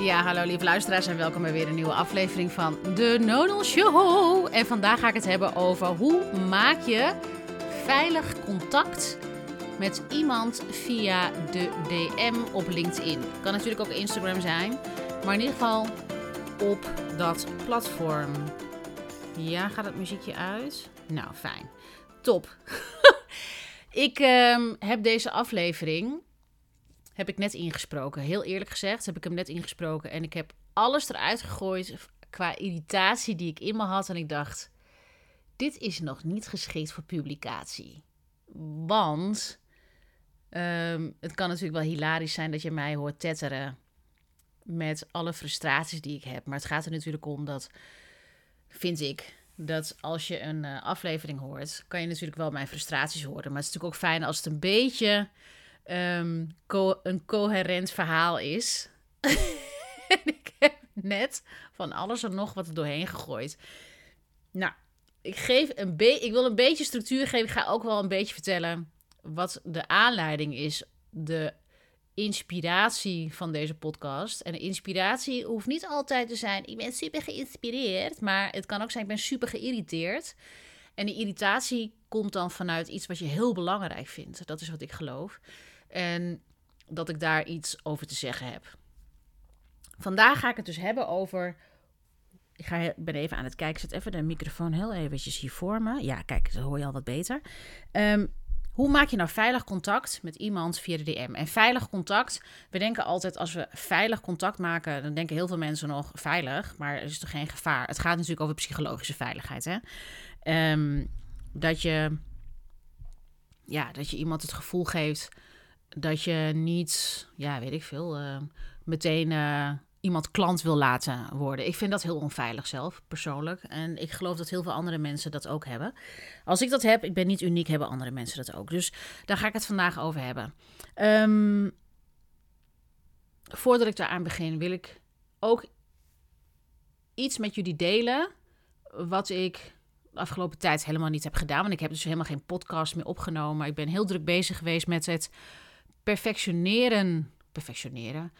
Ja, hallo lieve luisteraars en welkom bij weer een nieuwe aflevering van de Nodal Show. En vandaag ga ik het hebben over hoe maak je veilig contact met iemand via de DM op LinkedIn. Kan natuurlijk ook Instagram zijn, maar in ieder geval op dat platform. Ja, gaat het muziekje uit? Nou, fijn. Top. ik ehm, heb deze aflevering heb ik net ingesproken. Heel eerlijk gezegd heb ik hem net ingesproken. En ik heb alles eruit gegooid qua irritatie die ik in me had. En ik dacht, dit is nog niet geschikt voor publicatie. Want ehm, het kan natuurlijk wel hilarisch zijn dat je mij hoort tetteren met alle frustraties die ik heb. Maar het gaat er natuurlijk om dat, vind ik, dat als je een uh, aflevering hoort, kan je natuurlijk wel mijn frustraties horen. Maar het is natuurlijk ook fijn als het een beetje um, co een coherent verhaal is. en ik heb net van alles en nog wat er doorheen gegooid. Nou, ik, geef een ik wil een beetje structuur geven. Ik ga ook wel een beetje vertellen wat de aanleiding is. De inspiratie van deze podcast. En de inspiratie hoeft niet altijd te zijn: ik ben super geïnspireerd. Maar het kan ook zijn: ik ben super geïrriteerd. En die irritatie komt dan vanuit iets wat je heel belangrijk vindt. Dat is wat ik geloof. En dat ik daar iets over te zeggen heb. Vandaag ga ik het dus hebben over. Ik ga, ben even aan het kijken. Zet even de microfoon heel eventjes hier voor me. Ja, kijk, zo hoor je al wat beter. Um, hoe maak je nou veilig contact met iemand via de DM? En veilig contact, we denken altijd als we veilig contact maken, dan denken heel veel mensen nog veilig, maar er is toch geen gevaar. Het gaat natuurlijk over psychologische veiligheid. Hè? Um, dat, je, ja, dat je iemand het gevoel geeft dat je niet, ja, weet ik veel, uh, meteen uh, iemand klant wil laten worden. Ik vind dat heel onveilig zelf, persoonlijk. En ik geloof dat heel veel andere mensen dat ook hebben. Als ik dat heb, ik ben niet uniek, hebben andere mensen dat ook. Dus daar ga ik het vandaag over hebben. Um, voordat ik daaraan begin, wil ik ook iets met jullie delen. Wat ik de afgelopen tijd helemaal niet heb gedaan. Want ik heb dus helemaal geen podcast meer opgenomen. Ik ben heel druk bezig geweest met het perfectioneren. Perfectioneren.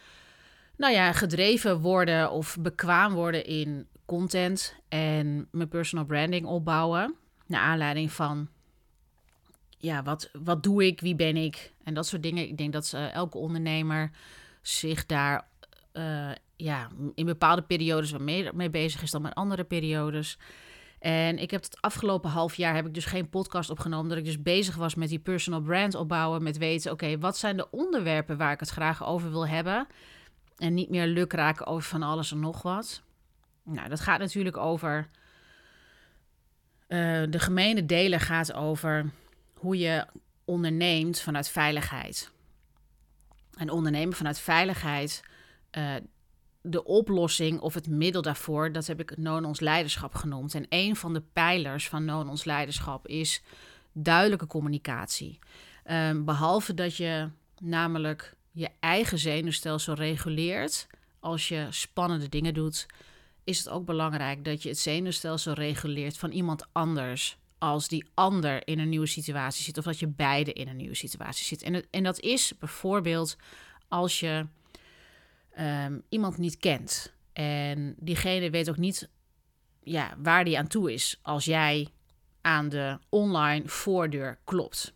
Nou ja, gedreven worden of bekwaam worden in content en mijn personal branding opbouwen. Naar aanleiding van, ja, wat, wat doe ik, wie ben ik en dat soort dingen. Ik denk dat uh, elke ondernemer zich daar uh, ja, in bepaalde periodes wat mee, mee bezig is dan met andere periodes. En ik heb het afgelopen half jaar heb ik dus geen podcast opgenomen. Dat ik dus bezig was met die personal brand opbouwen. Met weten, oké, wat zijn de onderwerpen waar ik het graag over wil hebben. En niet meer luk raken over van alles en nog wat. Nou, dat gaat natuurlijk over. Uh, de gemene delen gaat over hoe je onderneemt vanuit veiligheid. En ondernemen vanuit veiligheid. Uh, de oplossing of het middel daarvoor, dat heb ik non-ons leiderschap genoemd. En een van de pijlers van non-ons leiderschap is duidelijke communicatie. Um, behalve dat je namelijk je eigen zenuwstelsel reguleert als je spannende dingen doet, is het ook belangrijk dat je het zenuwstelsel reguleert van iemand anders als die ander in een nieuwe situatie zit of dat je beide in een nieuwe situatie zit. En, het, en dat is bijvoorbeeld als je um, iemand niet kent. En diegene weet ook niet ja, waar die aan toe is als jij aan de online voordeur klopt.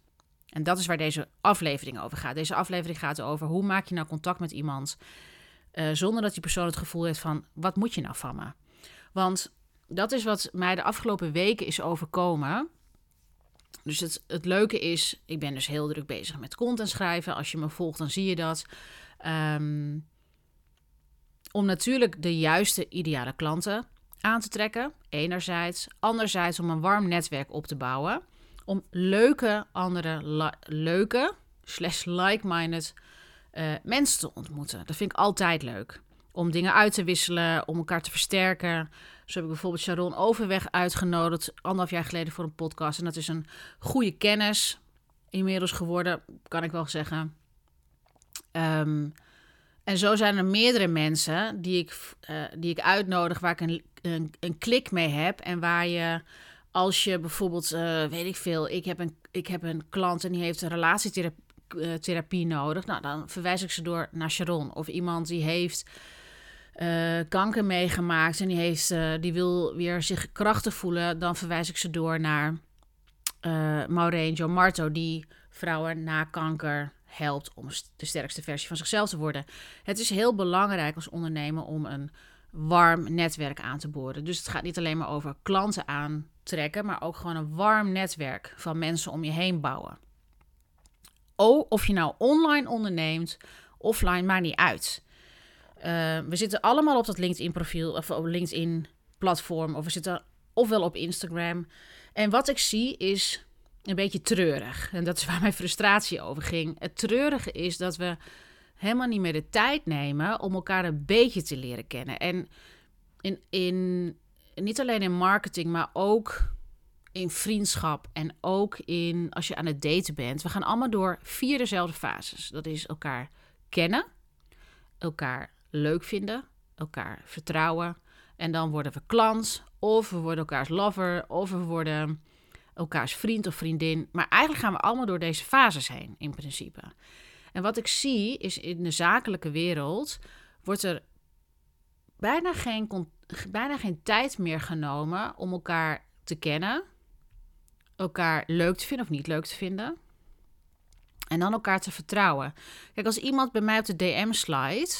En dat is waar deze aflevering over gaat. Deze aflevering gaat over hoe maak je nou contact met iemand uh, zonder dat die persoon het gevoel heeft van wat moet je nou van me? Want dat is wat mij de afgelopen weken is overkomen. Dus het, het leuke is, ik ben dus heel druk bezig met content schrijven. Als je me volgt, dan zie je dat. Um, om natuurlijk de juiste ideale klanten aan te trekken, enerzijds. Anderzijds om een warm netwerk op te bouwen. Om leuke andere, leuke, slash like-minded uh, mensen te ontmoeten. Dat vind ik altijd leuk. Om dingen uit te wisselen, om elkaar te versterken. Zo heb ik bijvoorbeeld Sharon Overweg uitgenodigd, anderhalf jaar geleden voor een podcast. En dat is een goede kennis inmiddels geworden, kan ik wel zeggen. Um, en zo zijn er meerdere mensen die ik, uh, die ik uitnodig, waar ik een, een, een, klik mee heb. En waar je, als je bijvoorbeeld, uh, weet ik veel, ik heb, een, ik heb een klant en die heeft een relatietherapie uh, nodig. Nou, dan verwijs ik ze door naar Sharon. Of iemand die heeft eh, kanker meegemaakt en die, heeft, die wil weer zich krachtig voelen, dan verwijs ik ze door naar uh, Maureen Jo Marto, die vrouwen na kanker helpt om de sterkste versie van zichzelf te worden. Het is heel belangrijk als ondernemer om een warm netwerk aan te boren. Dus het gaat niet alleen maar over klanten aantrekken, maar ook gewoon een warm netwerk van mensen om je heen bouwen. Oh, of je nou online onderneemt, offline, maakt niet uit. Uh, we zitten allemaal op dat LinkedIn-profiel of op LinkedIn-platform, of we zitten ofwel op Instagram. En wat ik zie is een beetje treurig. En dat is waar mijn frustratie over ging. Het treurige is dat we helemaal niet meer de tijd nemen om elkaar een beetje te leren kennen. En in, in, niet alleen in marketing, maar ook in vriendschap en ook in als je aan het daten bent. We gaan allemaal door vier dezelfde fases. Dat is elkaar kennen, elkaar leuk vinden, elkaar vertrouwen. En dan worden we klant, of we worden elkaars lover, of we worden elkaars vriend of vriendin. Maar eigenlijk gaan we allemaal door deze fases heen, in principe. En wat ik zie is in de zakelijke wereld wordt er bijna geen, bijna geen tijd meer genomen om elkaar te kennen, elkaar leuk te vinden of niet leuk te vinden. En dan elkaar te vertrouwen. Kijk, als iemand bij mij op de DM slide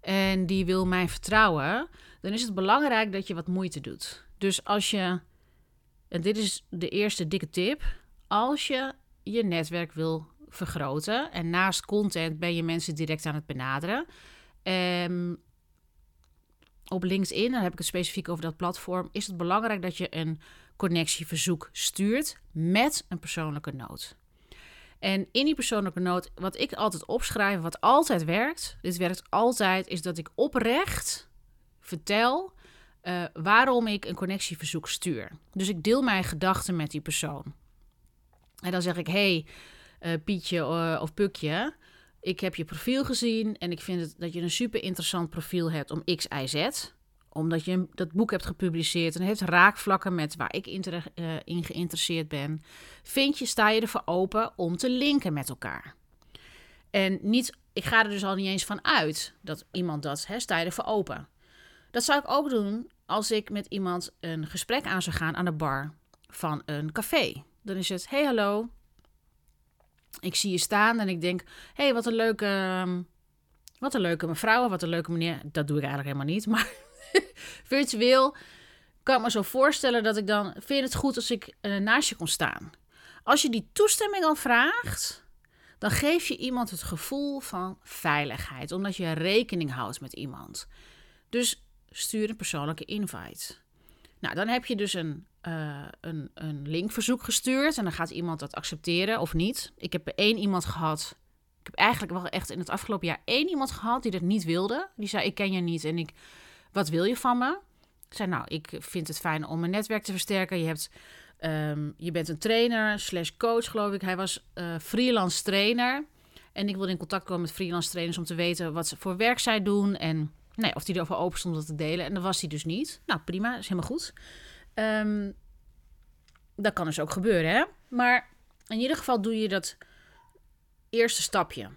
en die wil mij vertrouwen, dan is het belangrijk dat je wat moeite doet. Dus als je, en dit is de eerste dikke tip, als je je netwerk wil vergroten en naast content ben je mensen direct aan het benaderen. Um, op LinkedIn, dan heb ik het specifiek over dat platform, is het belangrijk dat je een connectieverzoek stuurt met een persoonlijke noot. En in die persoonlijke noot, wat ik altijd opschrijf, wat altijd werkt, dit werkt altijd, is dat ik oprecht vertel uh, waarom ik een connectieverzoek stuur. Dus ik deel mijn gedachten met die persoon. En dan zeg ik: hey, uh, Pietje uh, of Pukje, ik heb je profiel gezien en ik vind het, dat je een super interessant profiel hebt om X, Y, Z omdat je dat boek hebt gepubliceerd en heeft raakvlakken met waar ik in geïnteresseerd ben, vind je, sta je ervoor open om te linken met elkaar. En niet, ik ga er dus al niet eens van uit dat iemand dat, hè, sta je ervoor open. Dat zou ik ook doen als ik met iemand een gesprek aan zou gaan aan de bar van een café. Dan is het, hey hallo, ik zie je staan en ik denk, hey wat een leuke, ehm, wat een leuke mevrouw, wat een leuke meneer. Dat doe ik eigenlijk helemaal niet, maar virtueel kan ik me zo voorstellen dat ik dan, vind het goed als ik uh, naast je kom staan? Als je die toestemming al vraagt, dan geef je iemand het gevoel van veiligheid, omdat je rekening houdt met iemand. Dus stuur een persoonlijke invite. Nou, dan heb je dus een, uh, een, een linkverzoek gestuurd en dan gaat iemand dat accepteren of niet. Ik heb één iemand gehad, ik heb eigenlijk wel echt in het afgelopen jaar één iemand gehad die dat niet wilde. Die zei, ik ken je niet en ik, wat wil je van me? Ik zei, nou, ik vind het fijn om mijn netwerk te versterken. Je, hebt, um, je bent een trainer slash coach, geloof ik. Hij was uh, freelance trainer. En ik wilde in contact komen met freelance trainers om te weten wat ze voor werk zij doen. En nee, of die erover open stond om dat te delen. En dat was hij dus niet. Nou, prima, is helemaal goed. Um, dat kan dus ook gebeuren, hè? Maar in ieder geval doe je dat eerste stapje.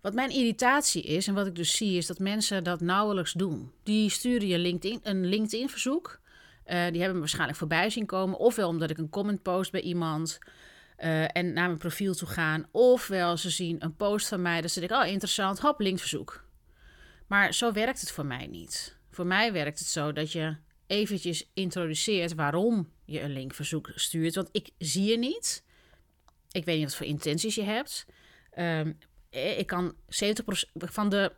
Wat mijn irritatie is en wat ik dus zie, is dat mensen dat nauwelijks doen. Die sturen je LinkedIn, een LinkedIn-verzoek. Uh, die hebben me waarschijnlijk voorbij zien komen. Ofwel omdat ik een comment post bij iemand uh, en naar mijn profiel toe gaan. Ofwel ze zien een post van mij, dat ze denken, oh interessant, hop, linkverzoek. Maar zo werkt het voor mij niet. Voor mij werkt het zo dat je eventjes introduceert waarom je een linkverzoek stuurt. Want ik zie je niet. Ik weet niet wat voor intenties je hebt. Um, ik kan 70% van de.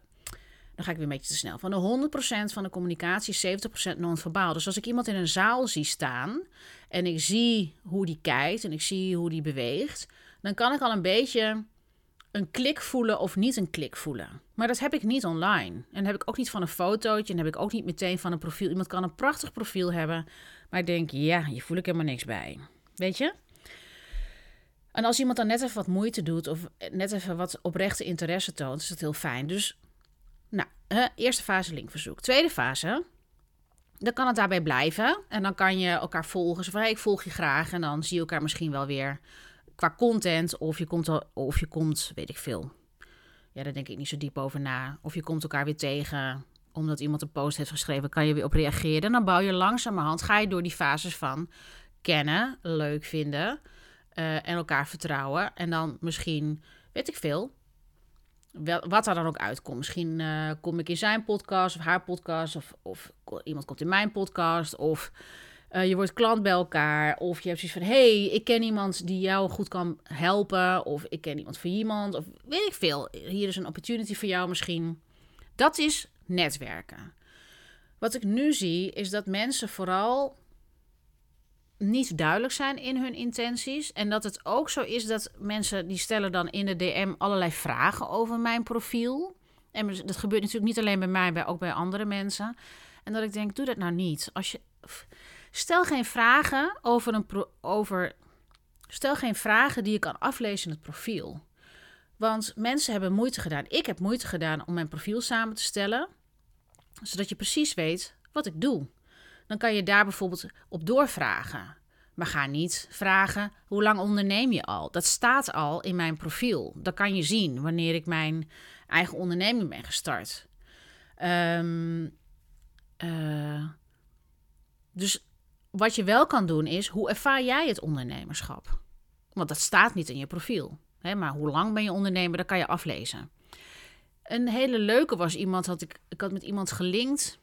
Dan ga ik weer een beetje te snel. Van de 100% van de communicatie 70% non-verbaal. Dus als ik iemand in een zaal zie staan en ik zie hoe die kijkt en ik zie hoe die beweegt, dan kan ik al een beetje een klik voelen of niet een klik voelen. Maar dat heb ik niet online. En heb ik ook niet van een fotootje. En heb ik ook niet meteen van een profiel. Iemand kan een prachtig profiel hebben. Maar ik denk, ja, hier voel ik helemaal niks bij. Weet je? En als iemand dan net even wat moeite doet. Of net even wat oprechte interesse toont. Is dat heel fijn. Dus, nou, eerste fase linkverzoek. Tweede fase. Dan kan het daarbij blijven. En dan kan je elkaar volgen. Zo van, ik volg je graag. En dan zie je elkaar misschien wel weer qua content. Of je komt, of je komt weet ik veel, Ja, daar denk ik niet zo diep over na. Of je komt elkaar weer tegen omdat iemand een post heeft geschreven, kan je weer op reageren. En dan bouw je langzamerhand, ga je door die fases van kennen, leuk vinden uh, en elkaar vertrouwen. En dan misschien, weet ik veel, wat er dan ook uitkomt. Misschien uh, kom ik in zijn podcast of haar podcast, of, of iemand komt in mijn podcast, of uh, je wordt klant bij elkaar, of je hebt zoiets van: hey, ik ken iemand die jou goed kan helpen, of ik ken iemand voor iemand, of weet ik veel. Hier is een opportunity voor jou misschien. Dat is netwerken. Wat ik nu zie is dat mensen vooral niet duidelijk zijn in hun intenties. En dat het ook zo is dat mensen die stellen dan in de DM allerlei vragen over mijn profiel. En dat gebeurt natuurlijk niet alleen bij mij, maar ook bij andere mensen. En dat ik denk, doe dat nou niet. Als je, stel geen vragen over een pro, over. Stel geen vragen die je kan aflezen in het profiel. Want mensen hebben moeite gedaan. Ik heb moeite gedaan om mijn profiel samen te stellen zodat je precies weet wat ik doe. Dan kan je daar bijvoorbeeld op doorvragen. Maar ga niet vragen hoe lang onderneem je al. Dat staat al in mijn profiel. Dat kan je zien wanneer ik mijn eigen onderneming ben gestart. Um, dus wat je wel kan doen is, hoe ervaar jij het ondernemerschap? Want dat staat niet in je profiel. Hè? Maar hoe lang ben je ondernemer, dat kan je aflezen. Een hele leuke was iemand, had ik, ik had met iemand gelinkt.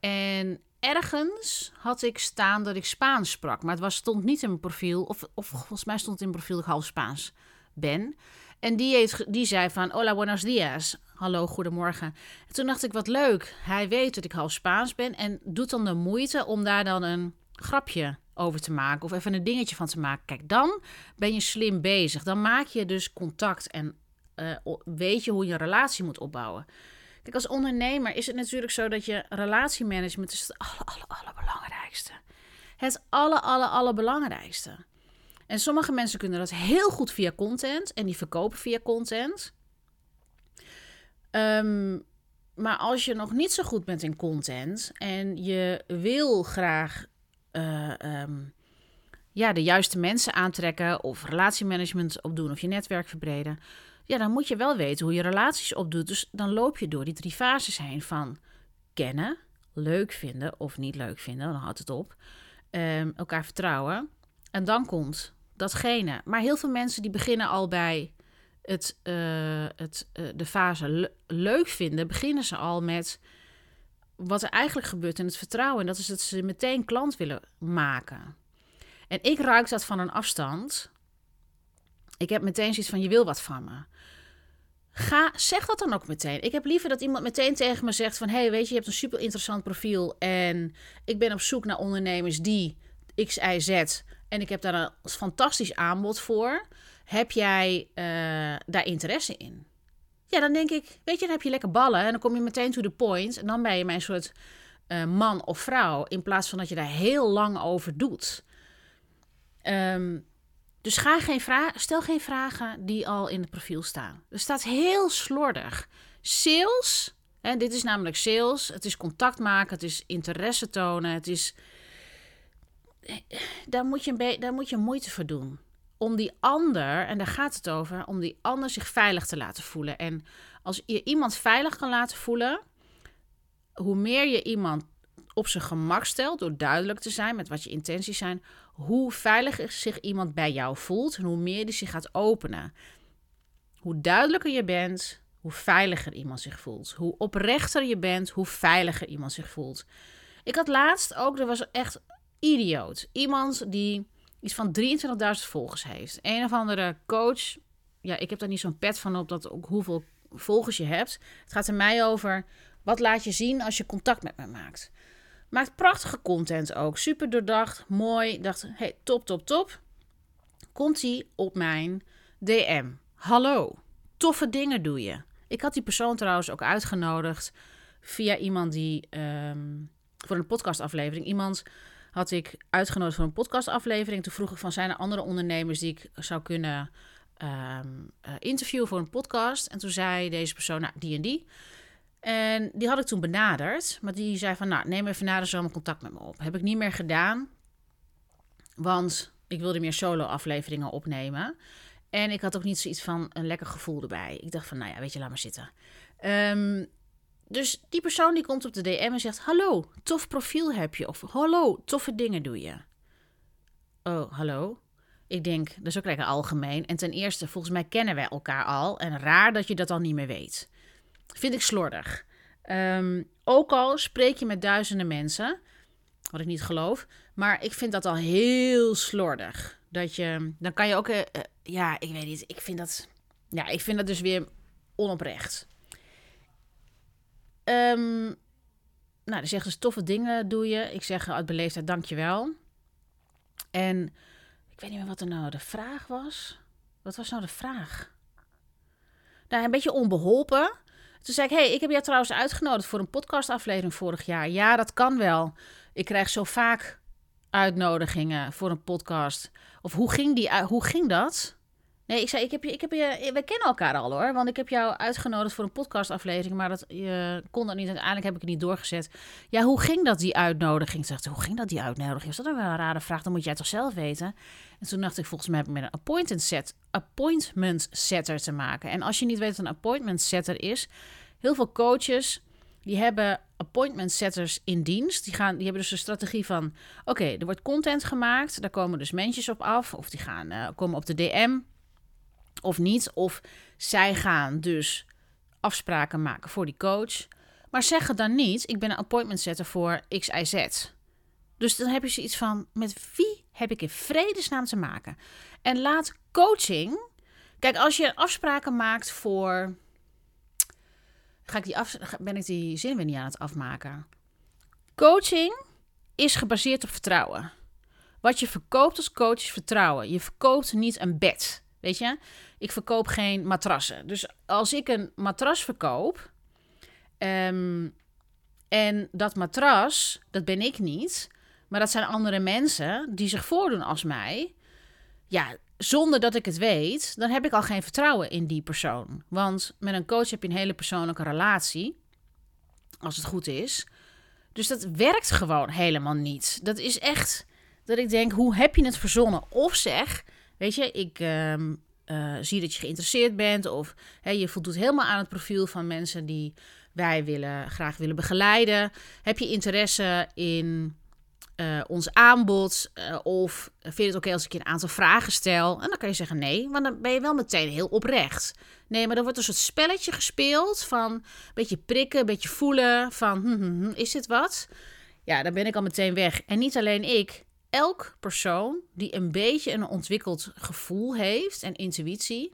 En ergens had ik staan dat ik Spaans sprak. Maar het was, stond niet in mijn profiel. Of, of volgens mij stond het in mijn profiel dat ik half Spaans ben. En die, heeft, die zei van, hola, buenos dias. Hallo, goedemorgen. En toen dacht ik, wat leuk. Hij weet dat ik half Spaans ben. En doet dan de moeite om daar dan een grapje over te maken. Of even een dingetje van te maken. Kijk, dan ben je slim bezig. Dan maak je dus contact en uh, weet je hoe je een relatie moet opbouwen. Kijk, als ondernemer is het natuurlijk zo dat je relatiemanagement is het aller, aller, allerbelangrijkste. Het aller, aller, allerbelangrijkste. En sommige mensen kunnen dat heel goed via content en die verkopen via content. Um, maar als je nog niet zo goed bent in content en je wil graag uh, um, ja, de juiste mensen aantrekken of relatiemanagement opdoen of je netwerk verbreden, ja, dan moet je wel weten hoe je relaties opdoet. Dus dan loop je door die drie fases heen van kennen, leuk vinden of niet leuk vinden, dan houdt het op. Um, elkaar vertrouwen. En dan komt datgene. Maar heel veel mensen die beginnen al bij het, uh, het, uh, de fase leuk vinden, beginnen ze al met wat er eigenlijk gebeurt in het vertrouwen. En dat is dat ze meteen klant willen maken. En ik ruik dat van een afstand. Ik heb meteen zoiets van: je wil wat van me. Ga, zeg dat dan ook meteen. Ik heb liever dat iemand meteen tegen me zegt van... hey, weet je, je hebt een super interessant profiel... en ik ben op zoek naar ondernemers die X, Y, Z... en ik heb daar een fantastisch aanbod voor. Heb jij uh, daar interesse in? Ja, dan denk ik, weet je, dan heb je lekker ballen... en dan kom je meteen to the point... en dan ben je mijn soort uh, man of vrouw... in plaats van dat je daar heel lang over doet... Um, dus ga geen stel geen vragen die al in het profiel staan. Er staat heel slordig. Sales, hè, dit is namelijk sales. Het is contact maken, het is interesse tonen. Het is, daar, moet je een daar moet je moeite voor doen. Om die ander, en daar gaat het over, om die ander zich veilig te laten voelen. En als je iemand veilig kan laten voelen, hoe meer je iemand op zijn gemak stelt door duidelijk te zijn met wat je intenties zijn, hoe veiliger zich iemand bij jou voelt en hoe meer die zich gaat openen. Hoe duidelijker je bent, hoe veiliger iemand zich voelt. Hoe oprechter je bent, hoe veiliger iemand zich voelt. Ik had laatst ook, er was echt idioot. Iemand die iets van 23.000 volgers heeft. Een of andere coach. Ja, ik heb daar niet zo'n pet van op dat ook hoeveel volgers je hebt. Het gaat er mij over wat laat je zien als je contact met me maakt. Maakt prachtige content ook. Super doordacht, mooi. Dacht, hey, top, top, top. Komt hij op mijn DM. Hallo, toffe dingen doe je. Ik had die persoon trouwens ook uitgenodigd via iemand die um, voor een podcastaflevering. Iemand had ik uitgenodigd voor een podcastaflevering. Toen vroeg ik van zijn er andere ondernemers die ik zou kunnen um, uh, interviewen voor een podcast. En toen zei deze persoon, nou, die en die. En die had ik toen benaderd. Maar die zei van, nou, neem even na de contact met me op. Heb ik niet meer gedaan. Want ik wilde meer solo afleveringen opnemen. En ik had ook niet zoiets van een lekker gevoel erbij. Ik dacht van, nou ja, weet je, laat maar zitten. Ehm, dus die persoon die komt op de DM en zegt: Hallo, tof profiel heb je. Of hallo, toffe dingen doe je. Oh, hallo. Ik denk, dat is ook lekker algemeen. En ten eerste, volgens mij kennen wij elkaar al. En raar dat je dat al niet meer weet. Vind ik slordig. Ehm, ook al spreek je met duizenden mensen, wat ik niet geloof. Maar ik vind dat al heel slordig. Dat je, dan kan je ook, uh, ja, ik weet niet. Ik vind dat, ja, ik vind dat dus weer onoprecht. Um, nou, dan zeggen ze toffe dingen doe je. Ik zeg uit beleefdheid dankjewel. En ik weet niet meer wat er nou de vraag was. Wat was nou de vraag? Nou, een beetje onbeholpen. Toen zei ik, hey, ik heb jou trouwens uitgenodigd voor een podcastaflevering vorig jaar. Ja, dat kan wel. Ik krijg zo vaak uitnodigingen voor een podcast. Of hoe ging, die, hoe ging dat? Nee, ik zei, ik heb je, ik heb je, we kennen elkaar al hoor. Want ik heb jou uitgenodigd voor een podcastaflevering, maar dat, je kon dat niet. Uiteindelijk heb ik het niet doorgezet. Ja, hoe ging dat, die uitnodiging? Dacht, hoe ging dat, die uitnodiging? Is dat ook wel een rare vraag? Dan moet jij toch zelf weten? En toen dacht ik, volgens mij heb ik met een appointment, set, appointment setter te maken. En als je niet weet wat een appointment setter is, heel veel coaches die hebben appointment setters in dienst. Die, gaan, die hebben dus een strategie van: oké, er wordt content gemaakt, daar komen dus mensen op af, of die gaan uh, komen op de DM of niet. Of zij gaan dus afspraken maken voor die coach. Maar zeggen dan niet, ik ben een appointment setter voor XIZ. Dus dan heb je zoiets van, met wie heb ik in vredesnaam te maken? En laat coaching... Kijk, als je afspraken maakt voor... Ga ik die af, ben ik die zin weer niet aan het afmaken? Coaching is gebaseerd op vertrouwen. Wat je verkoopt als coach is vertrouwen. Je verkoopt niet een bed. Weet je? Ik verkoop geen matrassen. Dus als ik een matras verkoop. Ehm, en dat matras, dat ben ik niet. Maar dat zijn andere mensen die zich voordoen als mij. Ja, zonder dat ik het weet, dan heb ik al geen vertrouwen in die persoon. Want met een coach heb je een hele persoonlijke relatie. Als het goed is. Dus dat werkt gewoon helemaal niet. Dat is echt dat ik denk, hoe heb je het verzonnen? Of zeg, weet je, ik, ehm, uh, zie dat je geïnteresseerd bent. Of hè, je voldoet helemaal aan het profiel van mensen die wij willen, graag willen begeleiden. Heb je interesse in uh, ons aanbod? Uh, of vind je het oké als ik je een aantal vragen stel? En dan kan je zeggen nee, want dan ben je wel meteen heel oprecht. Nee, maar dan wordt een soort spelletje gespeeld van een beetje prikken, een beetje voelen van hm, hm, hm, is dit wat? Ja, dan ben ik al meteen weg. En niet alleen ik, elk persoon die een beetje een ontwikkeld gevoel heeft en intuïtie,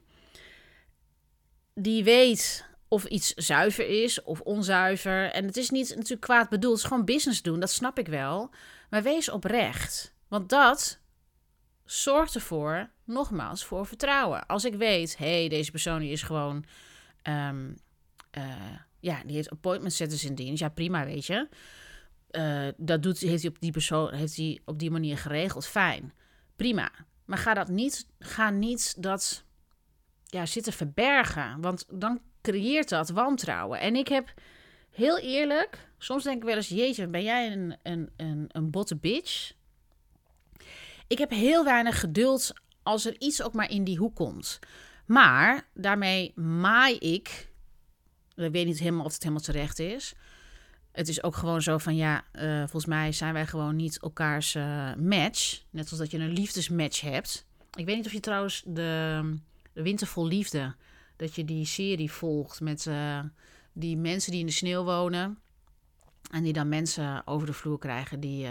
die weet of iets zuiver is of onzuiver. En het is niet natuurlijk kwaad bedoeld, het is gewoon business doen, dat snap ik wel. Maar wees oprecht, want dat zorgt ervoor, nogmaals, voor vertrouwen. Als ik weet, hé, hey, deze persoon die is gewoon, um, uh, ja, die heeft appointment setters in dienst. Ja, prima, weet je. Uh, dat doet, heeft hij op die persoon heeft hij op die manier geregeld. Fijn, prima. Maar ga dat niet, ga niet dat ja, zitten verbergen. Want dan creëert dat wantrouwen. En ik heb heel eerlijk, soms denk ik wel eens: Jeetje, ben jij een, een, een, een botte bitch? Ik heb heel weinig geduld als er iets ook maar in die hoek komt. Maar daarmee maai ik. Ik weet niet helemaal of het helemaal terecht is het is ook gewoon zo van ja, uh, volgens mij zijn wij gewoon niet elkaars uh, match. Net als dat je een liefdesmatch hebt. Ik weet niet of je trouwens de, de Liefde, dat je die serie volgt met uh, die mensen die in de sneeuw wonen. En die dan mensen over de vloer krijgen die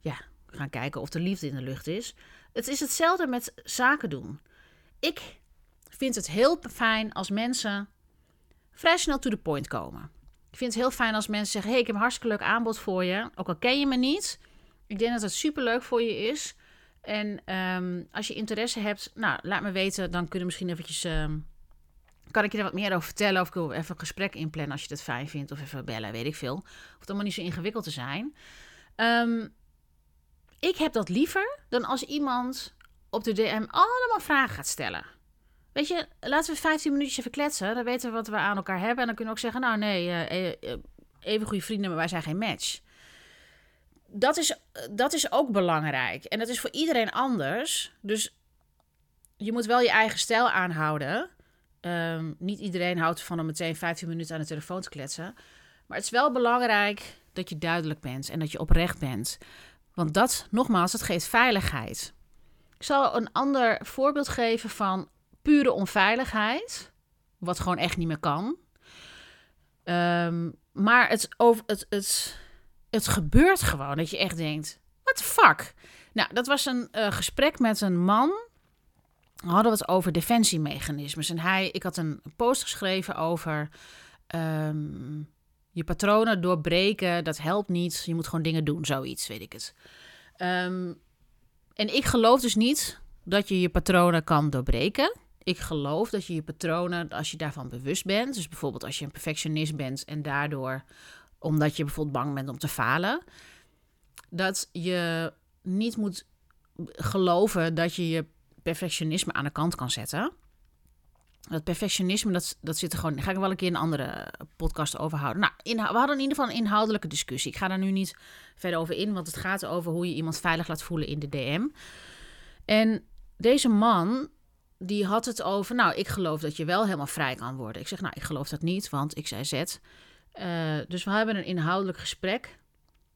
ja, gaan kijken of er liefde in de lucht is. Het is hetzelfde met zaken doen. Ik vind het heel fijn als mensen vrij snel to the point komen. Ik vind het heel fijn als mensen zeggen: hey, ik heb een hartstikke leuk aanbod voor je. Ook al ken je me niet. Ik denk dat het super leuk voor je is. En um, als je interesse hebt, nou, laat me weten. Dan kunnen we misschien eventjes. Um, kan ik je er wat meer over vertellen? Of ik wil even een gesprek inplannen als je het fijn vindt. Of even bellen, weet ik veel. Het allemaal niet zo ingewikkeld te zijn. Um, ik heb dat liever dan als iemand op de DM allemaal vragen gaat stellen. Weet je, laten we 15 minuutjes even kletsen. Dan weten we wat we aan elkaar hebben. En dan kunnen we ook zeggen, nou nee, uh, even goede vrienden, maar wij zijn geen match. Dat is, dat is ook belangrijk. En dat is voor iedereen anders. Dus je moet wel je eigen stijl aanhouden. Ehm, niet iedereen houdt ervan om meteen 15 minuten aan de telefoon te kletsen. Maar het is wel belangrijk dat je duidelijk bent en dat je oprecht bent. Want dat, nogmaals, het geeft veiligheid. Ik zal een ander voorbeeld geven van pure onveiligheid. Wat gewoon echt niet meer kan. Ehm, maar het, over, het, het, het gebeurt gewoon dat je echt denkt: what the fuck? Nou, dat was een uh, gesprek met een man. Hadden we het over defensiemechanismes. En hij, ik had een post geschreven over um, je patronen doorbreken. Dat helpt niet. Je moet gewoon dingen doen, zoiets, weet ik het. Um, en ik geloof dus niet dat je je patronen kan doorbreken. Ik geloof dat je je patronen, als je daarvan bewust bent, dus bijvoorbeeld als je een perfectionist bent en daardoor, omdat je bijvoorbeeld bang bent om te falen, dat je niet moet geloven dat je je perfectionisme aan de kant kan zetten. Dat perfectionisme, dat, dat zit er gewoon. Daar ga ik wel een keer een andere podcast over houden. Nou, we hadden in ieder geval een inhoudelijke discussie. Ik ga daar nu niet verder over in, want het gaat over hoe je iemand veilig laat voelen in de DM. En deze man, die had het over. Nou, ik geloof dat je wel helemaal vrij kan worden. Ik zeg, nou, ik geloof dat niet, want ik zei zet. Uh, dus we hebben een inhoudelijk gesprek.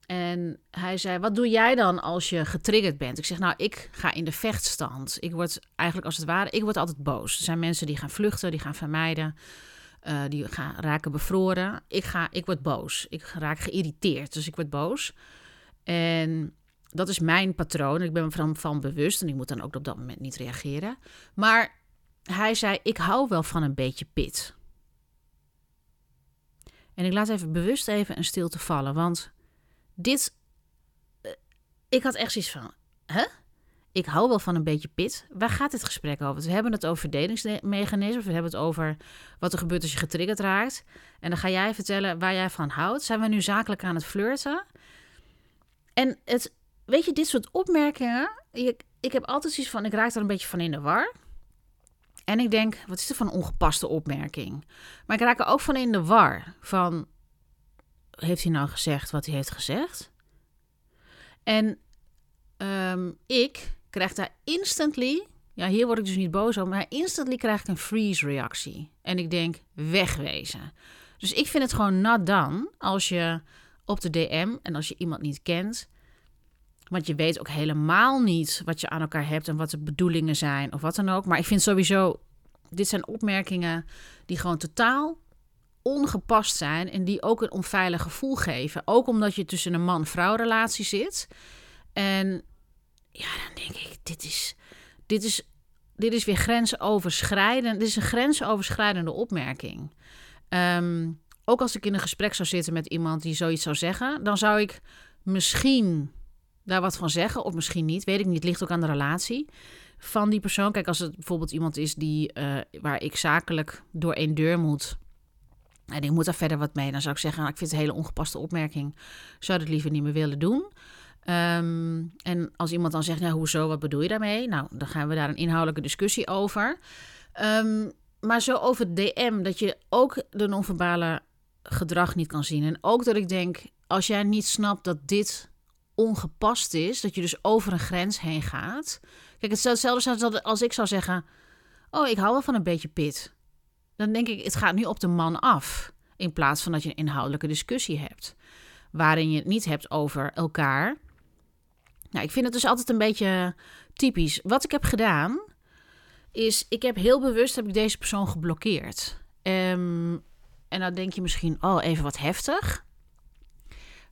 En hij zei: Wat doe jij dan als je getriggerd bent? Ik zeg: Nou, ik ga in de vechtstand. Ik word eigenlijk als het ware, ik word altijd boos. Er zijn mensen die gaan vluchten, die gaan vermijden, uh, die gaan, raken bevroren. Ik, ga, ik word boos. Ik raak geïrriteerd, dus ik word boos. En dat is mijn patroon. Ik ben me van, van bewust en ik moet dan ook op dat moment niet reageren. Maar hij zei: Ik hou wel van een beetje pit. En ik laat even bewust even een stilte vallen, want dit. Uh, ik had echt zoiets van. Hè? Ik hou wel van een beetje pit. Waar gaat dit gesprek over? We hebben het over verdedigingsmechanismen. We hebben het over wat er gebeurt als je getriggerd raakt. En dan ga jij vertellen waar jij van houdt. Zijn we nu zakelijk aan het flirten? En het, weet je, dit soort opmerkingen. Ik, ik heb altijd zoiets van. Ik raak er een beetje van in de war. En ik denk, wat is er van een ongepaste opmerking? Maar ik raak er ook van in de war. Van, heeft hij nou gezegd wat hij heeft gezegd? En um, ik krijg daar instantly, ja, hier word ik dus niet boos over, maar instantly krijg ik een freeze reactie. En ik denk, wegwezen. Dus ik vind het gewoon not done als je op de DM en als je iemand niet kent, want je weet ook helemaal niet wat je aan elkaar hebt en wat de bedoelingen zijn of wat dan ook. Maar ik vind sowieso, dit zijn opmerkingen die gewoon totaal ongepast zijn en die ook een onveilig gevoel geven. Ook omdat je tussen een man-vrouw relatie zit. En ja, dan denk ik, dit is, dit is, dit is weer grensoverschrijdend. Dit is een grensoverschrijdende opmerking. Ehm, ook als ik in een gesprek zou zitten met iemand die zoiets zou zeggen, dan zou ik misschien daar wat van zeggen, of misschien niet. Weet ik niet. Het ligt ook aan de relatie van die persoon. Kijk, als het bijvoorbeeld iemand is die, uh, waar ik zakelijk door één deur moet en ik moet daar verder wat mee. Dan zou ik zeggen, nou, ik vind het een hele ongepaste opmerking. Zou het liever niet meer willen doen. Um, en als iemand dan zegt, nou, hoezo, wat bedoel je daarmee? Nou, dan gaan we daar een inhoudelijke discussie over. Um, maar zo over DM, dat je ook de non-verbale gedrag niet kan zien. En ook dat ik denk, als jij niet snapt dat dit ongepast is, dat je dus over een grens heen gaat. Kijk, het is hetzelfde als ik zou zeggen, oh, ik hou wel van een beetje pit dan denk ik, het gaat nu op de man af. In plaats van dat je een inhoudelijke discussie hebt. Waarin je het niet hebt over elkaar. Nou, ik vind het dus altijd een beetje typisch. Wat ik heb gedaan, is ik heb heel bewust heb ik deze persoon geblokkeerd. Um, en dan denk je misschien, oh, even wat heftig.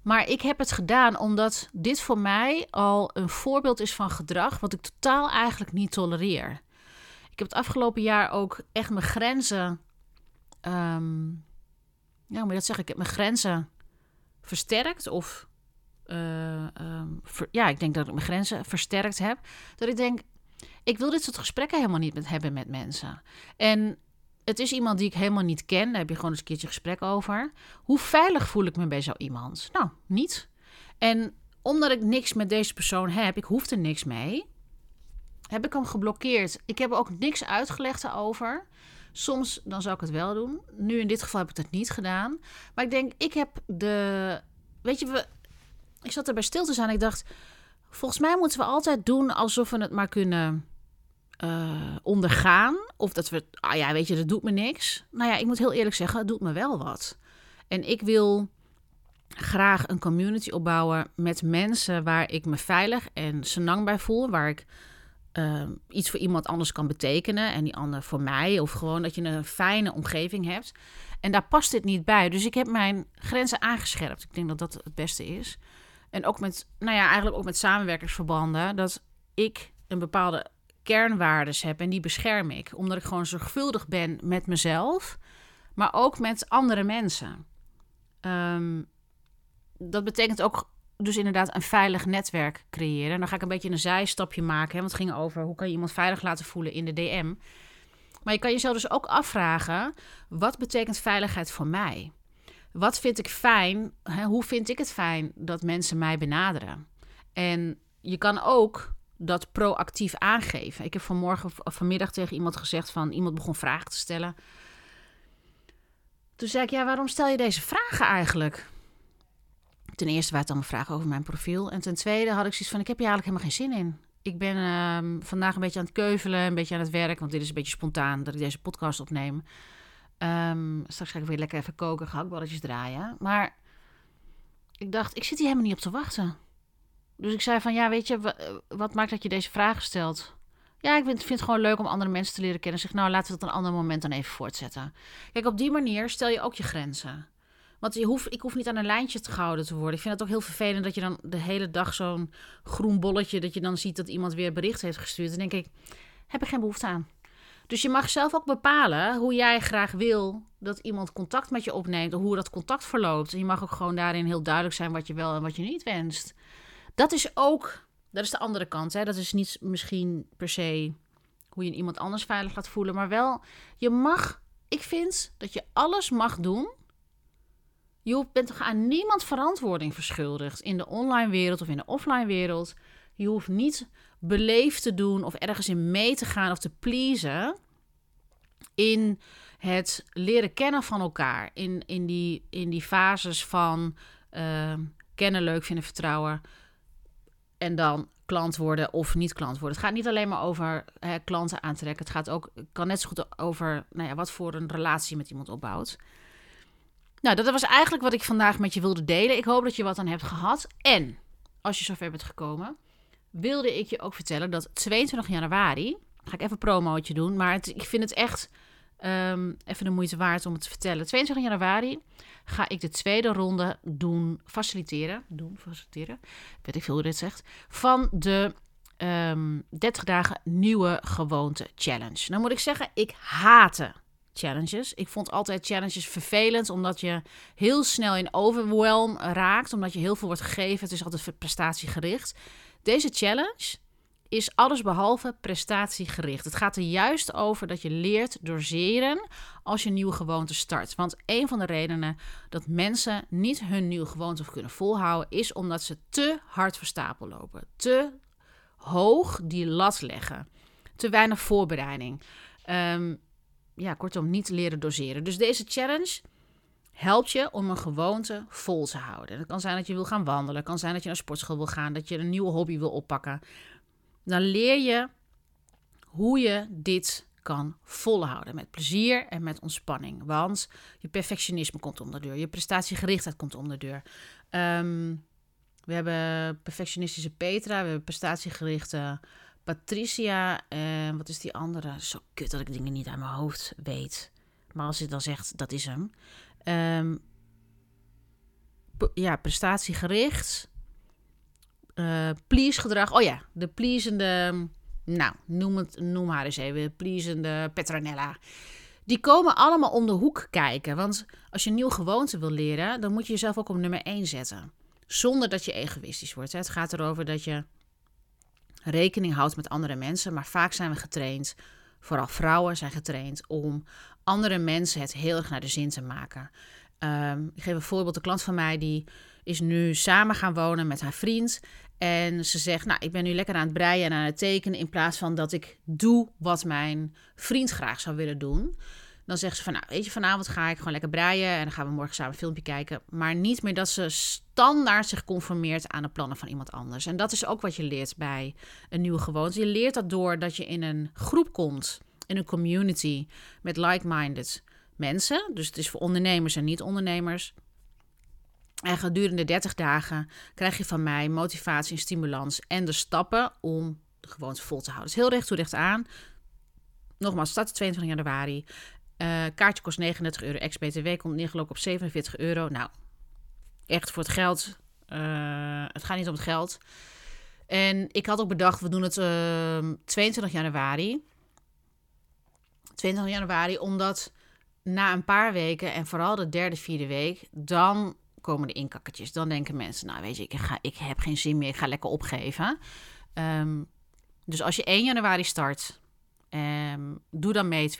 Maar ik heb het gedaan omdat dit voor mij al een voorbeeld is van gedrag wat ik totaal eigenlijk niet tolereer. Ik heb het afgelopen jaar ook echt mijn grenzen. Um, ja, maar dat zeg ik. Heb mijn grenzen versterkt. Of uh, um, ja, ik denk dat ik mijn grenzen versterkt heb. Dat ik denk, ik wil dit soort gesprekken helemaal niet hebben met mensen. En het is iemand die ik helemaal niet ken. Daar heb je gewoon eens een keertje gesprek over. Hoe veilig voel ik me bij zo iemand? Nou, niet. En omdat ik niks met deze persoon heb, ik hoef er niks mee heb ik hem geblokkeerd. Ik heb ook niks uitgelegd erover. Soms dan zou ik het wel doen. Nu in dit geval heb ik het niet gedaan. Maar ik denk, ik heb de. Weet je, we, ik zat er bij stil te zijn. Ik dacht, volgens mij moeten we altijd doen alsof we het maar kunnen uh, ondergaan. Of dat we, ah ja, weet je, dat doet me niks. Nou ja, ik moet heel eerlijk zeggen, het doet me wel wat. En ik wil graag een community opbouwen met mensen waar ik me veilig en senang bij voel. Waar ik uh, iets voor iemand anders kan betekenen en die ander voor mij. Of gewoon dat je een fijne omgeving hebt. En daar past dit niet bij. Dus ik heb mijn grenzen aangescherpt. Ik denk dat dat het beste is. En ook met, nou ja, eigenlijk ook met samenwerkersverbanden. Dat ik een bepaalde kernwaardes heb en die bescherm ik. Omdat ik gewoon zorgvuldig ben met mezelf, maar ook met andere mensen. Ehm, dat betekent ook dus inderdaad een veilig netwerk creëren. dan ga ik een beetje een zijstapje maken. Hè, want het ging over hoe kan je iemand veilig laten voelen in de DM. Maar je kan jezelf dus ook afvragen: wat betekent veiligheid voor mij? Wat vind ik fijn? Hè, hoe vind ik het fijn dat mensen mij benaderen? En je kan ook dat proactief aangeven. Ik heb vanmorgen of vanmiddag tegen iemand gezegd van iemand begon vragen te stellen. Toen zei ik, ja, waarom stel je deze vragen eigenlijk? Ten eerste waren het allemaal vragen over mijn profiel. En ten tweede had ik zoiets van, ik heb hier eigenlijk helemaal geen zin in. Ik ben uh, vandaag een beetje aan het keuvelen, een beetje aan het werk. Want dit is een beetje spontaan dat ik deze podcast opneem. Um, straks ga ik weer lekker even koken, gehaktballetjes draaien. Maar ik dacht, ik zit hier helemaal niet op te wachten. Dus ik zei van, ja, weet je, wat maakt dat je deze vragen stelt? Ja, ik vind, vind, het gewoon leuk om andere mensen te leren kennen. Zeg, nou, laten we dat een ander moment dan even voortzetten. Kijk, op die manier stel je ook je grenzen. Want je hoeft, ik hoef niet aan een lijntje te gehouden te worden. Ik vind het ook heel vervelend dat je dan de hele dag zo'n groen bolletje... dat je dan ziet dat iemand weer bericht heeft gestuurd. Dan denk ik, heb ik geen behoefte aan. Dus je mag zelf ook bepalen hoe jij graag wil dat iemand contact met je opneemt... of hoe dat contact verloopt. En je mag ook gewoon daarin heel duidelijk zijn wat je wel en wat je niet wenst. Dat is ook, dat is de andere kant. Hè? Dat is niet misschien per se hoe je iemand anders veilig laat voelen, maar wel, je mag, ik vind dat je alles mag doen. Je bent toch aan niemand verantwoording verschuldigd in de online wereld of in de offline wereld. Je hoeft niet beleefd te doen of ergens in mee te gaan of te pleasen in het leren kennen van elkaar. In, in, die, in die fases van uh, kennen, leuk vinden, vertrouwen, en dan klant worden of niet klant worden. Het gaat niet alleen maar over hè, klanten aantrekken. Het gaat ook, kan net zo goed over nou ja, wat voor een relatie met iemand opbouwt. Nou, dat was eigenlijk wat ik vandaag met je wilde delen. Ik hoop dat je wat aan hebt gehad. En als je zover bent gekomen, wilde ik je ook vertellen dat 22 januari, ga ik even een promootje doen, maar het, ik vind het echt um, even de moeite waard om het te vertellen. 22 januari ga ik de tweede ronde doen, faciliteren. Doen, faciliteren. Weet ik veel hoe dit zegt. Van de um, ehm, 30 dagen nieuwe gewoonte challenge. Nou moet ik zeggen, ik haatte challenges. Ik vond altijd challenges vervelend, omdat je heel snel in overwhelm raakt, omdat je heel veel wordt gegeven. Het is altijd prestatiegericht. Deze challenge is alles behalve prestatiegericht. Het gaat er juist over dat je leert doseren als je een nieuwe gewoonte start. Want een van de redenen dat mensen niet hun nieuwe gewoonte kunnen volhouden, is omdat ze te hard voor stapel lopen. Te hoog die lat leggen. Te weinig voorbereiding. Um, ja, kortom, niet leren doseren. Dus deze challenge helpt je om een gewoonte vol te houden. Het kan zijn dat je wil gaan wandelen. Kan zijn dat je naar sportschool wil gaan. Dat je een nieuwe hobby wil oppakken dan leer je hoe je dit kan volhouden. Met plezier en met ontspanning. Want je perfectionisme komt om de deur. Je prestatiegerichtheid komt om de deur. Ehm, we hebben perfectionistische Petra. We hebben prestatiegerichte Patricia. En wat is die andere? Zo kut dat ik dingen niet uit mijn hoofd weet. Maar als je dan zegt, dat is hem. Um, ja, prestatiegericht uh, please gedrag. Oh ja, de pleasende, nou, noem, het, noem haar eens even, pleasende Petronella. Die komen allemaal om de hoek kijken. Want als je een nieuwe gewoonte wil leren, dan moet je jezelf ook op nummer 1 zetten. Zonder dat je egoïstisch wordt. Het gaat erover dat je rekening houdt met andere mensen. Maar vaak zijn we getraind, vooral vrouwen zijn getraind, om andere mensen het heel erg naar de zin te maken. Um, ik geef een voorbeeld. Een klant van mij die is nu samen gaan wonen met haar vriend. En ze zegt, nou, ik ben nu lekker aan het breien en aan het tekenen... in plaats van dat ik doe wat mijn vriend graag zou willen doen. Dan zeggen ze van, nou, weet je, vanavond ga ik gewoon lekker breien en dan gaan we morgen samen een filmpje kijken. Maar niet meer dat ze standaard zich conformeert aan de plannen van iemand anders. En dat is ook wat je leert bij een nieuwe gewoonte. Je leert dat door dat je in een groep komt, in een community met like-minded mensen. Dus het is voor ondernemers en niet-ondernemers. En gedurende 30 dagen krijg je van mij motivatie en stimulans en de stappen om de gewoonte vol te houden. Dus heel recht toe recht aan. Nogmaals, start 22 januari. Uh, kaartje kost 39 euro. Ex-BTW komt neergelopen op 47 euro. Nou, echt voor het geld. Uh, het gaat niet om het geld. En ik had ook bedacht, we doen het uh, ehm, 22 januari. 22 januari, omdat na een paar weken en vooral de derde, vierde week, dan komen de inkakkertjes. Dan denken mensen, nou weet je, ik, ga, ik heb geen zin meer, ik ga lekker opgeven. Um, dus als je 1 januari start, um, doe dan mee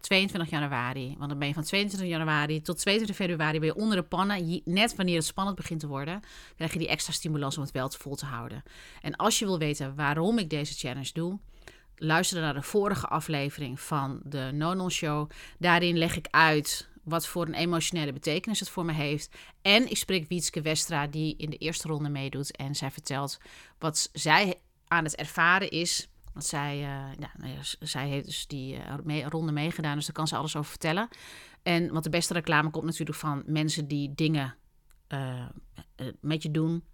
22 januari. Want dan ben je van 22 januari tot 22 februari ben je onder de pannen. Net wanneer het spannend begint te worden, krijg je die extra stimulans om het wel te vol te houden. En als je wil weten waarom ik deze challenge doe, luister naar de vorige aflevering van de Nonon Show. Daarin leg ik uit wat voor een emotionele betekenis het voor me heeft. En ik spreek Wietske Westra, die in de eerste ronde meedoet. En zij vertelt wat zij aan het ervaren is. Want zij, uh, ja, zij heeft dus die uh, ronde meegedaan, dus daar kan ze alles over vertellen. En wat de beste reclame komt natuurlijk van mensen die dingen uh, met je doen.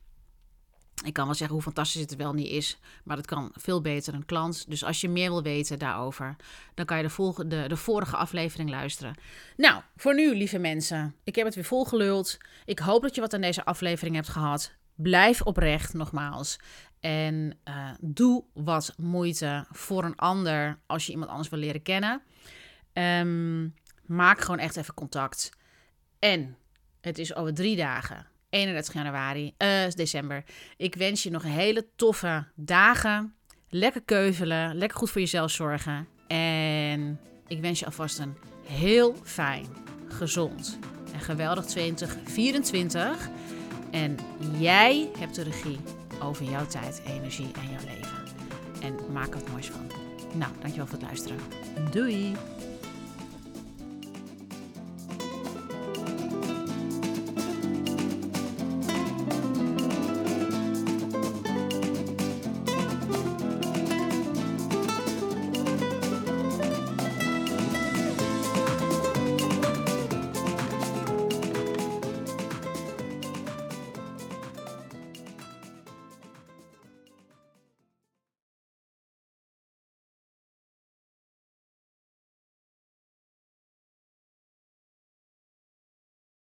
Ik kan wel zeggen hoe fantastisch het wel niet is, maar dat kan veel beter een klant. Dus als je meer wil weten daarover, dan kan je de, volgende, de vorige aflevering luisteren. Nou, voor nu, lieve mensen, ik heb het weer volgeluld. Ik hoop dat je wat aan deze aflevering hebt gehad. Blijf oprecht, nogmaals. En uh, doe wat moeite voor een ander als je iemand anders wil leren kennen. Um, maak gewoon echt even contact. En het is over drie dagen, 31 januari, uh, december. Ik wens je nog een hele toffe dagen. Lekker keuvelen, lekker goed voor jezelf zorgen. En ik wens je alvast een heel fijn, gezond en geweldig 2024. En jij hebt de regie over jouw tijd, energie en jouw leven. En maak er moois van. Nou, dankjewel voor het luisteren. Doei!